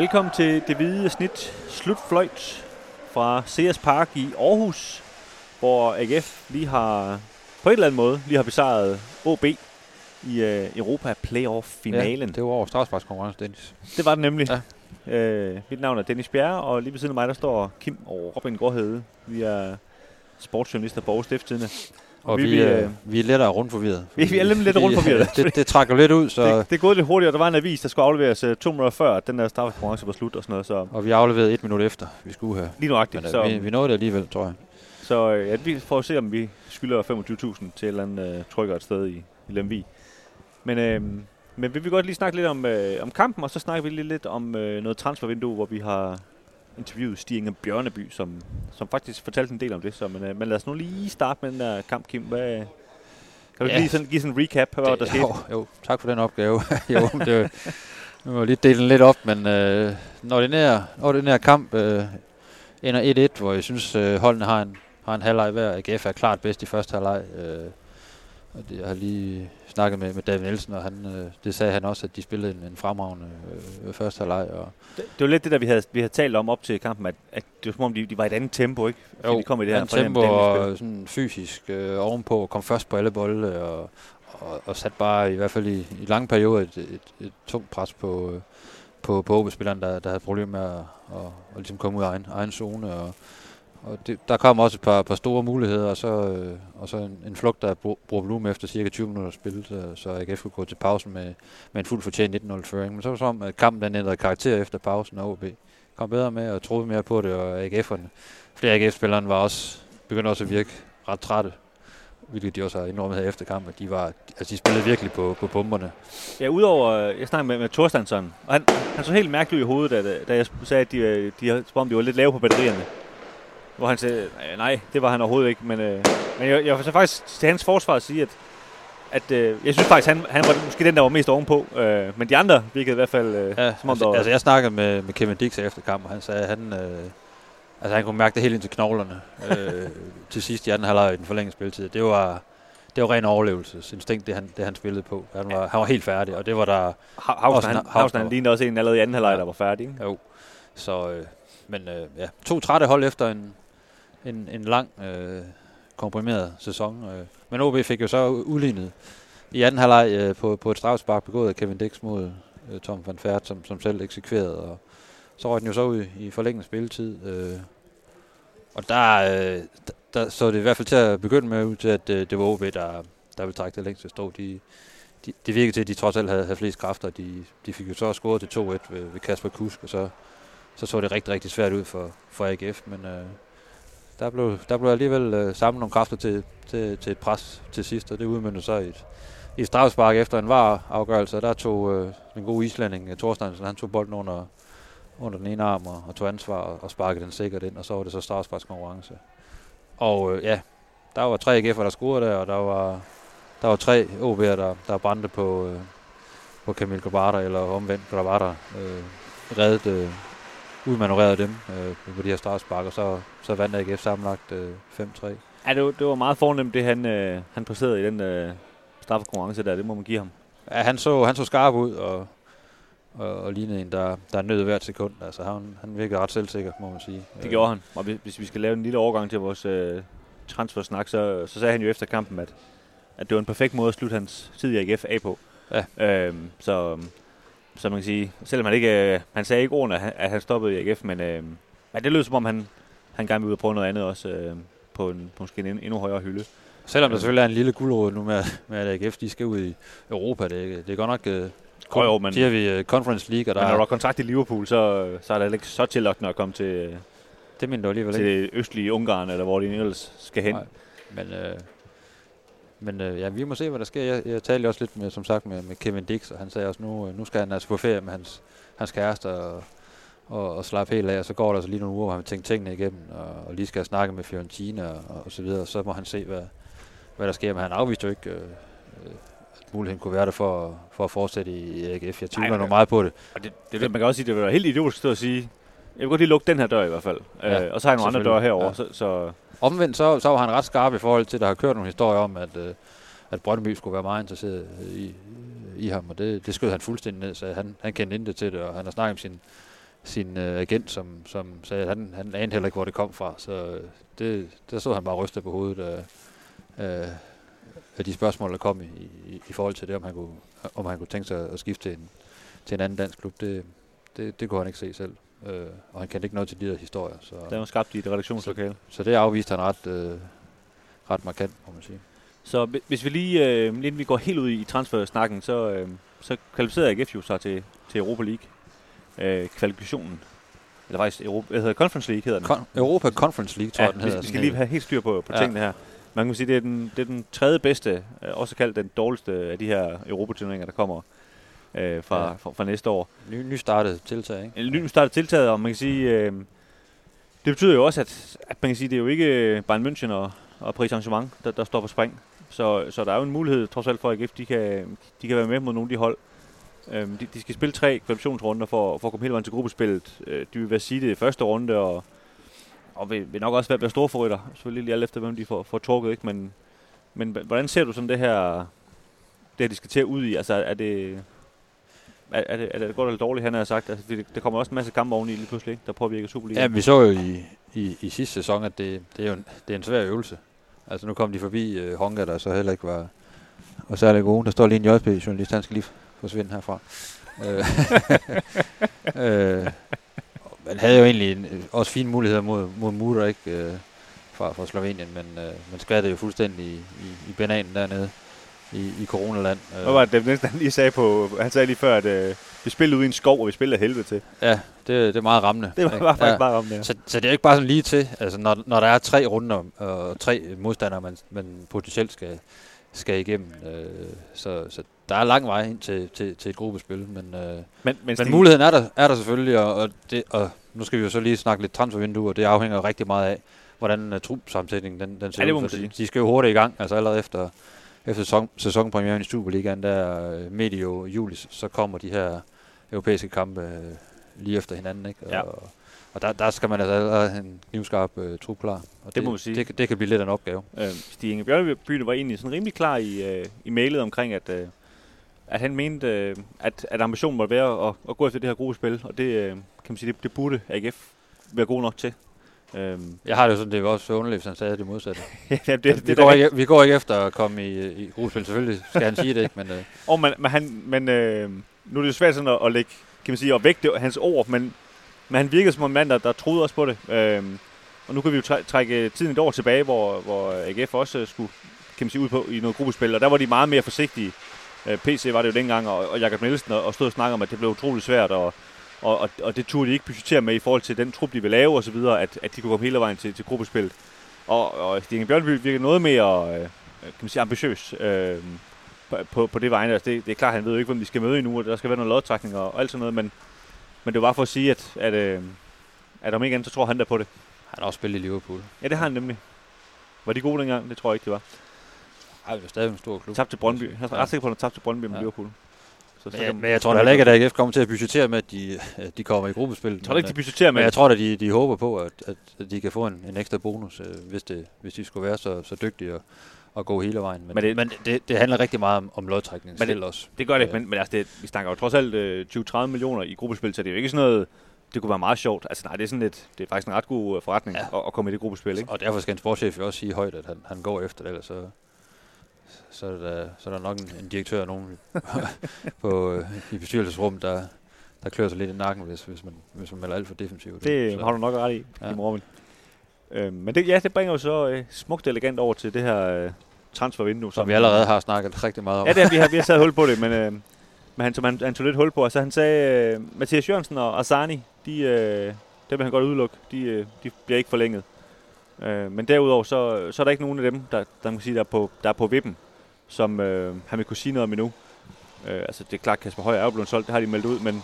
Velkommen til det hvide snit slutfløjt fra CS Park i Aarhus, hvor AGF lige har på en eller anden måde lige har besejret OB i uh, Europa Playoff-finalen. Ja, det var over straffesparkskonkurrence, Dennis. Det var det nemlig. Ja. Uh, mit navn er Dennis Bjerre, og lige ved siden af mig, der står Kim og Robin Gårdhede. Vi er sportsjournalister på Aarhus Stiftstidende. Og vi, vi, er, øh, vi er lettere rundt forvirret. Vi, vi er lidt, lidt rundt forvirret. det, det trækker lidt ud, så... Det, det er gået lidt hurtigt, og der var en avis, der skulle afleveres uh, to minutter før, at den der straffekonkurrence var slut og sådan noget. Så. Og vi afleverede et minut efter, vi skulle have. Lige nuagtigt. Men, så, vi, vi nåede det alligevel, tror jeg. Så ja, vi får se, om vi skylder 25.000 til et eller andet uh, trykker et sted i, i Lemvi. Men, øh, men vi vil godt lige snakke lidt om, øh, om kampen, og så snakker vi lige lidt om øh, noget transfervindue, hvor vi har interviewet Stig Inge Bjørneby, som, som faktisk fortalte en del om det. Så, men, øh, men lad os nu lige starte med den der kamp, Kim. Hvad, kan du ja. lige sådan, give sådan en recap, hvad det, der skete? Jo, jo, tak for den opgave. jo, det, nu må lige dele den lidt op, men øh, når, den her, når den her kamp øh, ender 1-1, hvor jeg synes, øh, holdene har en, har en halvleg hver. AGF er klart bedst i første halvleg. Øh, og det, jeg har lige snakket med, med David Nielsen, og han, øh, det sagde han også, at de spillede en, en fremragende øh, første halvleg. Og det, det var lidt det, der vi havde, vi havde talt om op til kampen, at, at det var som om, de, de var i et andet tempo, ikke? Fordi jo, de kom i det her tempo og sådan fysisk øh, ovenpå, kom først på alle bolde, og, og, og sat bare i hvert fald i, i lange perioder et, et, et tungt pres på, øh, på, på OB-spilleren, der, der havde problemer med at, at, at ligesom komme ud af egen, egen zone, og og det, der kom også et par, par store muligheder, og så, øh, og så en, en flugt, der bruger volumen efter cirka 20 minutter spil, så, så AGF kunne gå til pausen med, med en fuld fortjent 19-0-føring. Men så var det som, at kampen den ændrede karakter efter pausen, og OB kom bedre med og troede mere på det, og AGF'erne, flere AGF-spillere var også, begyndte også at virke ret trætte hvilket de også har indrømmet her efter kampen, at de, var, altså de spillede virkelig på, på bomberne. Ja, udover, øh, jeg snakkede med, med Thorstensson, og han, han så helt mærkeligt i hovedet, da, da jeg sagde, at de, øh, de, som om de var lidt lave på batterierne. Hvor han sagde, nej, det var han overhovedet ikke. Men, øh, men jeg, jeg vil så faktisk til hans forsvar sige, at, at øh, jeg synes faktisk, han, han var måske den, der var mest ovenpå. Øh, men de andre virkede i hvert fald øh, ja, som om, altså, der var... Altså, jeg snakkede med, med Kevin Dix efter kampen, og han sagde, at han, øh, altså, han kunne mærke det helt ind til knoglerne øh, til sidst i anden halvleg i den forlængede spilletid. Det var, det var ren overlevelsesinstinkt, det han, det han spillede på. Han var, han var helt færdig, og det var der... Havsen, han, Havsen, han lignede også en allerede i anden halvleg, der var færdig. Ikke? Jo, så... Øh, men øh, ja, to trætte hold efter en, en, en lang øh, komprimeret sæson. Øh. Men OB fik jo så udlignet i anden halvleg øh, på, på et strafspark begået af Kevin Dix mod øh, Tom van Fert, som, som selv eksekverede. Og så røg den jo så ud i forlængende spilletid. Øh. Og der, øh, der så det i hvert fald til at begynde med ud til, at øh, det var OB, der, der ville trække det længste strå. De, de, det virkede til, at de trods alt havde, havde flest kræfter. De, de fik jo så scoret til 2-1 ved, ved Kasper Kusk, og så, så så det rigtig, rigtig svært ud for, for AGF. Men øh, der blev, der blev alligevel øh, samlet nogle kræfter til, til, til et pres til sidst, og det udmyndte sig i et, i et strafspark efter en var afgørelse, der tog øh, den gode islænding, øh, Thorsteinsen, han tog bolden under, under den ene arm og, og tog ansvar og, og sparkede den sikkert ind, og så var det så strafsparkskonkurrence. Og øh, ja, der var tre AGF'er, der scorede der, og der var, der var tre OB'er, der, der brændte på, øh, på Camille Grabata, eller omvendt Grabata, øh, reddet øh, udmanøvrerede dem øh, på de her og så, så vandt AGF sammenlagt øh, 5-3. Ja, det var, det var meget fornemt, det han, øh, han præsterede i den øh, straffekonkurrence der. Det må man give ham. Ja, han så, han så skarp ud, og, og, og lignede en, der, der nød hvert sekund. Altså, han, han virkede ret selvsikker, må man sige. Det gjorde han. Og hvis vi skal lave en lille overgang til vores øh, transfersnak, så, så sagde han jo efter kampen, at, at det var en perfekt måde at slutte hans tid i AGF af på. Ja. Øhm, så så man kan sige, selvom han ikke, øh, han sagde ikke ordene, at han, at han stoppede i AGF, men, øh, men det lød som om, han, han gerne ville ud og prøve noget andet også, øh, på, en, på måske en endnu højere hylde. Selvom der selvfølgelig er en lille guldråd nu med, med at AGF, de skal ud i Europa, det, det er godt nok... Øh, kun, jo, men, siger vi uh, Conference League, og der men når du har kontakt i Liverpool, så, så er det ikke så tillokkende at komme til, det mener du alligevel til ikke. østlige Ungarn, eller hvor de ellers skal hen. Nej, men øh, men øh, ja, vi må se, hvad der sker. Jeg, jeg talte også lidt med, som sagt, med, med Kevin Dix, og han sagde også, nu, øh, nu skal han altså på ferie med hans, hans kæreste og, og, og slappe helt af, og så går der altså lige nogle uger, hvor han tænker tingene igennem, og, og lige skal snakke med Fiorentina og, og så videre, så må han se, hvad, hvad der sker. Men han afviste jo ikke, øh, øh at muligheden kunne være der for, for at fortsætte i AGF. Jeg tvivler nok meget på det. Og det, det, det, man kan også sige, det vil være helt idiotisk at og sige, jeg vil godt lige lukke den her dør i hvert fald. Ja, øh, og så har jeg nogle andre døre herover. Ja. Så, så Omvendt så, så var han ret skarp i forhold til, at der har kørt nogle historier om, at, øh, at Brøndby skulle være meget interesseret i, i ham, og det, det skød han fuldstændig ned, så han, han kendte intet til det, og han har snakket med sin, sin øh, agent, som, som sagde, at han, han anede heller ikke, hvor det kom fra. Så øh, det, der så han bare rystet på hovedet af, af, af de spørgsmål, der kom i, i, i forhold til det, om han kunne, om han kunne tænke sig at skifte til en, til en anden dansk klub. Det, det, det kunne han ikke se selv. Øh, og han kendte ikke noget til de der historier. Så, Der var skabt i et redaktionslokale. så det afviste han ret, øh, ret markant, må man sige. Så hvi- hvis vi lige, øh, inden vi går helt ud i transfersnakken, så, øh, så kvalificerede AGF jo sig til, til Europa League. Øh, kvalifikationen. Eller faktisk Europa, hvad hedder Conference League hedder den. Kon- Europa Conference League, tror ja, jeg, den vi, hedder. vi skal lige have helt styr på, på Ja. tingene her. Man kan sige, det er den, det er den tredje bedste, øh, også kaldt den dårligste af de her Europaturneringer, der kommer øh, fra, Ja. fra, fra næste år. Ny, nystartet tiltag, ikke? En ny startet tiltaget, og man kan sige, øh, det betyder jo også, at, at man kan sige, det er jo ikke øh, Bayern München og, og Paris Saint-Germain, der, der står på spring. Så, så der er jo en mulighed, trods alt for, AGF de kan, de kan være med mod nogle af de hold. Øhm, de, de skal spille tre kvalifikationsrunder for, for at komme hele vejen til gruppespillet. Øh, de vil være sige det i første runde, og, og vil, vil nok også være, være store favoritter. Selvfølgelig lige alt efter, hvem de får, får trukket. Ikke? Men, men hvordan ser du sådan det her, det her, de skal til ud i? Altså, er det, er, er, det, er det godt eller dårligt, han har sagt? Altså, det, der kommer også en masse kampe oveni lige pludselig, ikke? der påvirker Superligaen. Ja, vi så jo i, i, i sidste sæson, at det, det, er jo en, det er en svær øvelse. Altså nu kom de forbi øh, Honga, der så heller ikke var, var særlig gode. Der står lige en JP-journalist, han skal lige forsvinde herfra. Øh, øh, man havde jo egentlig en, øh, også fine muligheder mod, mod Mutter, ikke? Øh, fra, fra Slovenien, men øh, man skvattede jo fuldstændig i, i, i bananen dernede i, i coronaland. Øh, Hvad var det, næsten, han lige sagde på, han sagde lige før, at øh, vi spillede ude i en skov, og vi spillede helvede til. Ja, det, det er meget rammende. Det var, var faktisk ja. ja. bare om det. Så, så det er ikke bare sådan lige til, altså når, når der er tre runder og tre modstandere, man, man potentielt skal, skal igennem. Øh, så, så der er lang vej ind til, til, til et gruppespil, men, øh, Men, men, men Stig, muligheden er der, er der selvfølgelig, og, og, det, og nu skal vi jo så lige snakke lidt transfervindue, og det afhænger rigtig meget af, hvordan uh, trupsammensætningen den, den ser Ja, det ud, sige. De skal jo hurtigt i gang, altså allerede efter, efter sæson, sæsonpremieren i Superligaen, der øh, medio juli, så kommer de her europæiske kampe øh, lige efter hinanden, ikke? Ja. Og, og der, der skal man altså have en knivskarp øh, trup klar. Og Det må man sige. Det, det kan blive lidt af en opgave. øh, Stig Inge Bjørneby var egentlig sådan rimelig klar i, øh, i mailet omkring, at, øh, at han mente, øh, at, at ambitionen måtte være at, at gå efter det her gruppespil, og det, øh, kan man sige, det, det burde AGF være god nok til. Øhm, Jeg har det jo sådan, det er også underligt, hvis han sagde det modsatte. ja, det, Det, det, vi, det, går ikke, vi går ikke efter at komme i, i gruppespil, selvfølgelig skal han sige det, ikke? Men, øh, Og man, men, han, men øh, nu er det jo svært sådan at, at lægge, kan man sige, at vægte hans ord, men, men han virkede som en mand, der, der troede også på det. Øh, og nu kan vi jo træ, trække tiden et år tilbage, hvor, hvor AGF også øh, skulle kan man sige, ud på i noget gruppespil, og der var de meget mere forsigtige. Øh, PC var det jo dengang, og, og Jakob Nielsen, og, og stod og snakkede om, at det blev utroligt svært, og, og, og, og det turde de ikke budgettere med i forhold til den trup, de ville lave osv., at, at de kunne komme hele vejen til, til gruppespillet. Og, og Stig Inge Bjørnby virkede noget mere øh, kan man sige, ambitiøs øh, på, på, på det vegne. Altså det, det er klart, han ved jo ikke, hvem de skal møde endnu, og der skal være noget lodtrækning og, alt sådan noget, men, men det var bare for at sige, at, at, øh, at om ikke andet, så tror han der på det. han har også spillet i Liverpool. Ja, det har han nemlig. Var de gode dengang? Det tror jeg ikke, de var. Ej, det er stadig en stor klub. Tabt til Brøndby. Jeg er ret sikker på, at han tabte til Brøndby med Ja. Liverpool. Så, Men, jeg, men jeg tror da heller ikke, at AGF kommer til at budgettere med, at de, at de kommer i gruppespil. Jeg tror ikke, de budgetterer med Men jeg tror da, de, de håber på, at, at, at de kan få en, en ekstra bonus, øh, hvis, det, hvis de skulle være så, så dygtige og, og gå hele vejen. Men, Men det- men, det, det, det handler rigtig meget om, om lodtrækning Men det- selv også. Det gør det, Ja. men, men altså det, vi snakker jo trods alt øh, 20-30 millioner i gruppespil, så det er jo ikke sådan noget, det kunne være meget sjovt. Altså nej, det er sådan lidt, det er faktisk en ret god øh, forretning ja. at, at, komme i det gruppespil, ikke? Og derfor skal en sportschef jo også sige højt, at han, han går efter det, ellers så, så, er der, så er der nok en, en direktør nogen på, øh, i bestyrelsesrum, der, der klør sig lidt i nakken, hvis, hvis, man, hvis man melder alt for defensivt. Det så, har du nok ret i, Ja. Robin. Øh, men det, ja, det bringer jo så øh, smukt elegant over til det her øh, transfervindue. som vi allerede har snakket rigtig meget om. Ja, det er, vi har, vi har taget hul på det, men, øh, men han, som han, han tog lidt hul på. Altså han sagde, øh, Mathias Jørgensen og Asani, de, øh, dem vil han godt udelukke. De, øh, de bliver ikke forlænget. Øh, men derudover, så, så er der ikke nogen af dem, der, der, man kan sige, der, er på, der er på vippen, som øh, han vil kunne sige noget om endnu. Øh, altså det er klart, Kasper Højer er jo blevet solgt, det har de meldt ud, men,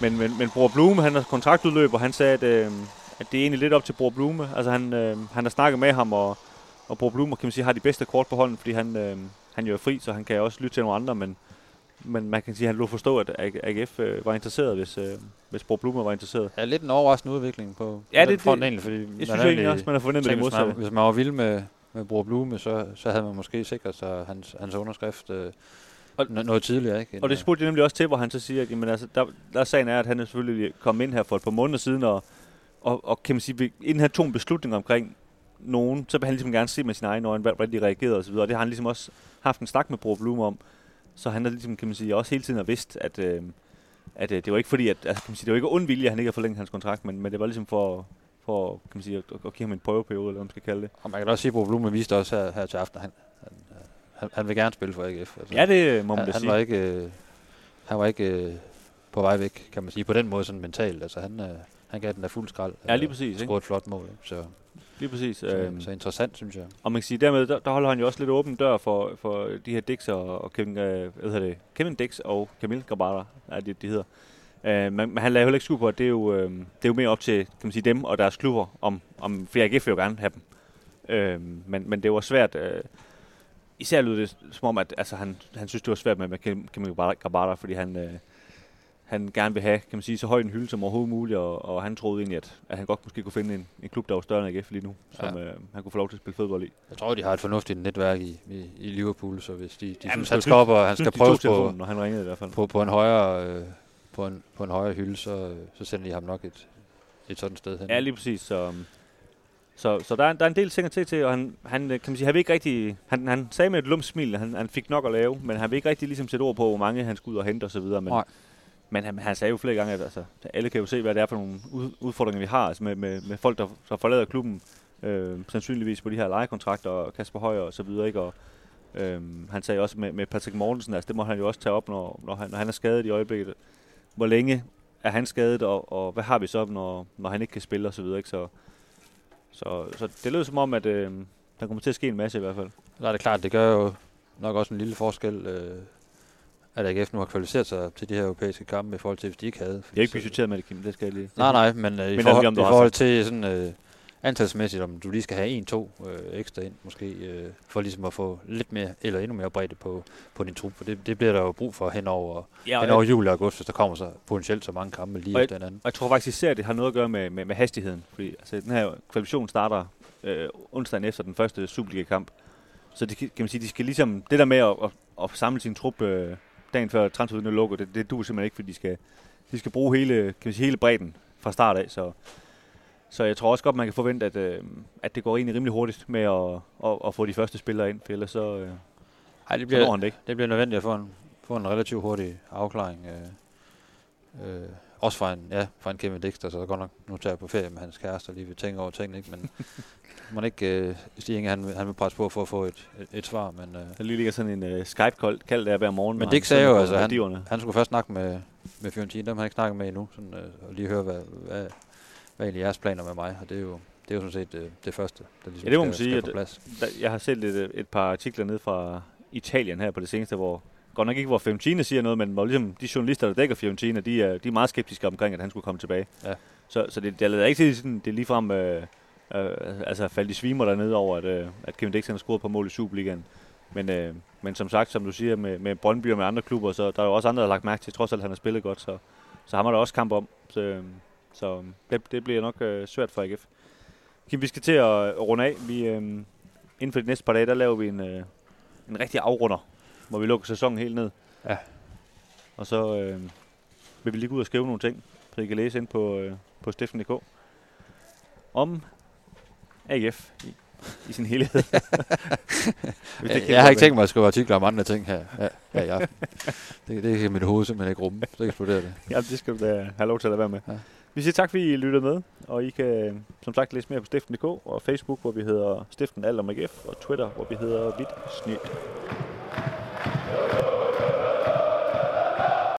men, men, men Bror Blume, han har kontraktudløb, og han sagde, at, øh, at det er egentlig lidt op til Bror Blume. Altså han, øh, han har snakket med ham, og, og Bror Blume, kan man sige, har de bedste kort på hånden, fordi han, øh, han jo er fri, så han kan også lytte til nogle andre, men, men man kan sige, at han lå forstå, at AGF øh, var interesseret, hvis, øh, hvis Bror Blume var interesseret. Ja, lidt en overraskende udvikling på Ja, det- den front det- egentlig, fordi Jeg synes egentlig egentlig også, man har fornemmet det tænkt, hvis, man, modsatte. hvis man var vild med, med Bror Blume, så, så havde man måske sikret sig hans, hans underskrift. Øh, og, noget tidligere. Ikke? Og det spurgte jeg nemlig også til, hvor han så siger, at jamen, altså, der, der sagen er, at han er selvfølgelig kommet ind her for et par måneder siden, og, og, og kan man sige, inden han tog en beslutning omkring nogen, så vil han ligesom gerne se med sin egen øjne, hvordan de reagerede osv., og det har han ligesom også haft en snak med Bro Blum om, så han har ligesom, kan man sige, også hele tiden har vidst, at, øh, at øh, det var ikke fordi, at, altså, kan man sige, det var ikke ond vilje, at han ikke har forlænget hans kontrakt, men, men det var ligesom for, for kan man sige, at, at give ham en prøveperiode, eller hvad man skal kalde det. Og man kan også sige, at Blum viste også her, her til aften, han, han, han, han vil gerne spille for AGF. Altså, ja, det må man han, da han sige. Var ikke, øh, han var ikke øh, på vej væk, kan man sige, på den måde sådan mentalt. Altså, han, øh, han gav den der fuld skrald. Ja, lige præcis. Scorede et flot mål. Så, lige præcis. Så, øhm, så interessant, synes jeg. Og man kan sige, dermed, der, der holder han jo også lidt åben dør for, for de her Dix og, og Kevin, øh, hvad hedder det, Kevin Dix og Camille Gabata, er det, de hedder. Uh, men, men han lader heller ikke skue på, at det er, jo, øh, det er jo mere op til kan man sige, dem og deres klubber, om, om for AGF vil jo gerne have dem. Uh, men, men det var svært, uh, især lød det som om, at altså, han, han synes, det var svært med, med Camille Gabata, fordi han, uh, han gerne vil have, kan man sige, så høj en hylde som overhovedet muligt, og, og han troede egentlig, at, at han godt måske kunne finde en, en klub, der var større end AGF lige nu, som ja. øh, han kunne få lov til at spille fodbold i. Jeg tror, de har et fornuftigt netværk i, i, i Liverpool, så hvis de, de Jamen, synes, han skal op, og han skal prøve på, når han ringede i hvert fald. på, på en højere... Øh, på en, på en højere hylde, så, så sender de ham nok et, et sådan sted hen. Ja, lige præcis. Så, så, så der, er, der er en del ting at til, og han, han kan man sige, han vil ikke rigtig, han, han sagde med et lumt smil, han, han fik nok at lave, men han vil ikke rigtig ligesom sætte ord på, hvor mange han skulle ud og hente videre. Men, Nej men han, han sagde jo flere gange, at altså, alle kan jo se, hvad det er for nogle udfordringer, vi har altså med, med, med folk, der, der forlader klubben, øh, sandsynligvis på de her lejekontrakter, og Kasper Højer og så videre, ikke? Og, øh, han sagde også med, med Patrick Mortensen, altså det må han jo også tage op, når, når, han, når han er skadet i øjeblikket. Hvor længe er han skadet, og, og hvad har vi så, når, når han ikke kan spille og så videre, ikke? Så, så, så det lød som om, at øh, der kommer til at ske en masse i hvert fald. Det er det klart, det gør jo nok også en lille forskel, øh, at AGF nu har kvalificeret sig til de her europæiske kampe i forhold til, hvis de ikke havde. Jeg har ikke budgetteret med det, Kim, det skal jeg lige. Nej, nej, men, øh, i, forhold, i forhold til sådan, øh, antalsmæssigt, om du lige skal have en-to øh, ekstra ind, måske, øh, for ligesom at få lidt mere, eller endnu mere bredde på, på din trup. For det, det bliver der jo brug for hen over, ja, hen over juli og august, hvis der kommer så potentielt så mange kampe lige efter den anden. Og jeg tror faktisk især, det har noget at gøre med, med, med hastigheden. Fordi altså, den her kvalifikation starter øh, onsdagen efter den første Superliga-kamp. Så det, kan man sige, de skal ligesom, det der med at, at, at samle sin trup øh, dagen før transfervinduet lukker, det, det duer simpelthen ikke, fordi de skal, de skal bruge hele, kan man sige, hele bredden fra start af. Så så jeg tror også godt, man kan forvente, at, øh, at det går egentlig rimelig hurtigt med at, at, at få de første spillere ind, for ellers så, øh, Ej, det bliver, så han det ikke. Det bliver nødvendigt at få en, få en relativt hurtig afklaring. Øh, øh, også fra en, ja, fra en Kevin Dix, så godt nok nu tager på ferie med hans kæreste og lige vil tænke over tingene, ikke? men man ikke øh, Stig han, han vil presse på for at få et, et, et svar. Men, øh, der lige ligger sådan en øh, Skype-kald kald der hver morgen. Men Dix sagde jo, altså, han, han skulle først snakke med, med Fiorentina, dem har han ikke snakket med endnu, sådan, øh, og lige høre, hvad, hvad, hvad er egentlig jeres planer med mig? Og det er jo, det er jo sådan set det, det første, der ligesom ja, det må man skal, sige, skal plads. Der, jeg har set et, et par artikler ned fra Italien her på det seneste, hvor godt nok ikke, hvor Fiorentina siger noget, men hvor ligesom de journalister, der dækker Fiorentina, de er, de er meget skeptiske omkring, at han skulle komme tilbage. Ja. Så, så det, det lader ikke til, sådan, det er ligefrem øh, øh, altså faldt i svimer dernede over, at, øh, at Kevin Dix har scoret på mål i Superligaen. Men, øh, men som sagt, som du siger, med, med Brøndby og med andre klubber, så der er jo også andre, der har lagt mærke til, trods alt han har spillet godt, så, så har man der også kamp om. Så, øh, så det, det bliver nok øh, svært for AGF. Kim, vi skal til at runde af. Vi, øh, inden for de næste par dage, der laver vi en, øh, en rigtig afrunder, hvor vi lukker sæsonen helt ned. Ja. Og så øh, vil vi lige gå ud og skrive nogle ting, så I kan læse ind på, øh, på stiften.dk om AGF i, i sin helhed. jeg, jeg har ikke tænkt mig at skrive artikler om andre ting her, her, her i aften. det, det kan mit hoved simpelthen ikke rumme. Så eksploderer det. Ja, det skal du da have lov til at være med. Ja. Vi siger tak, fordi I lyttede med, og I kan som sagt læse mere på stiften.dk og Facebook, hvor vi hedder Stiften Alt om AGF, og Twitter, hvor vi hedder Vidt Snit.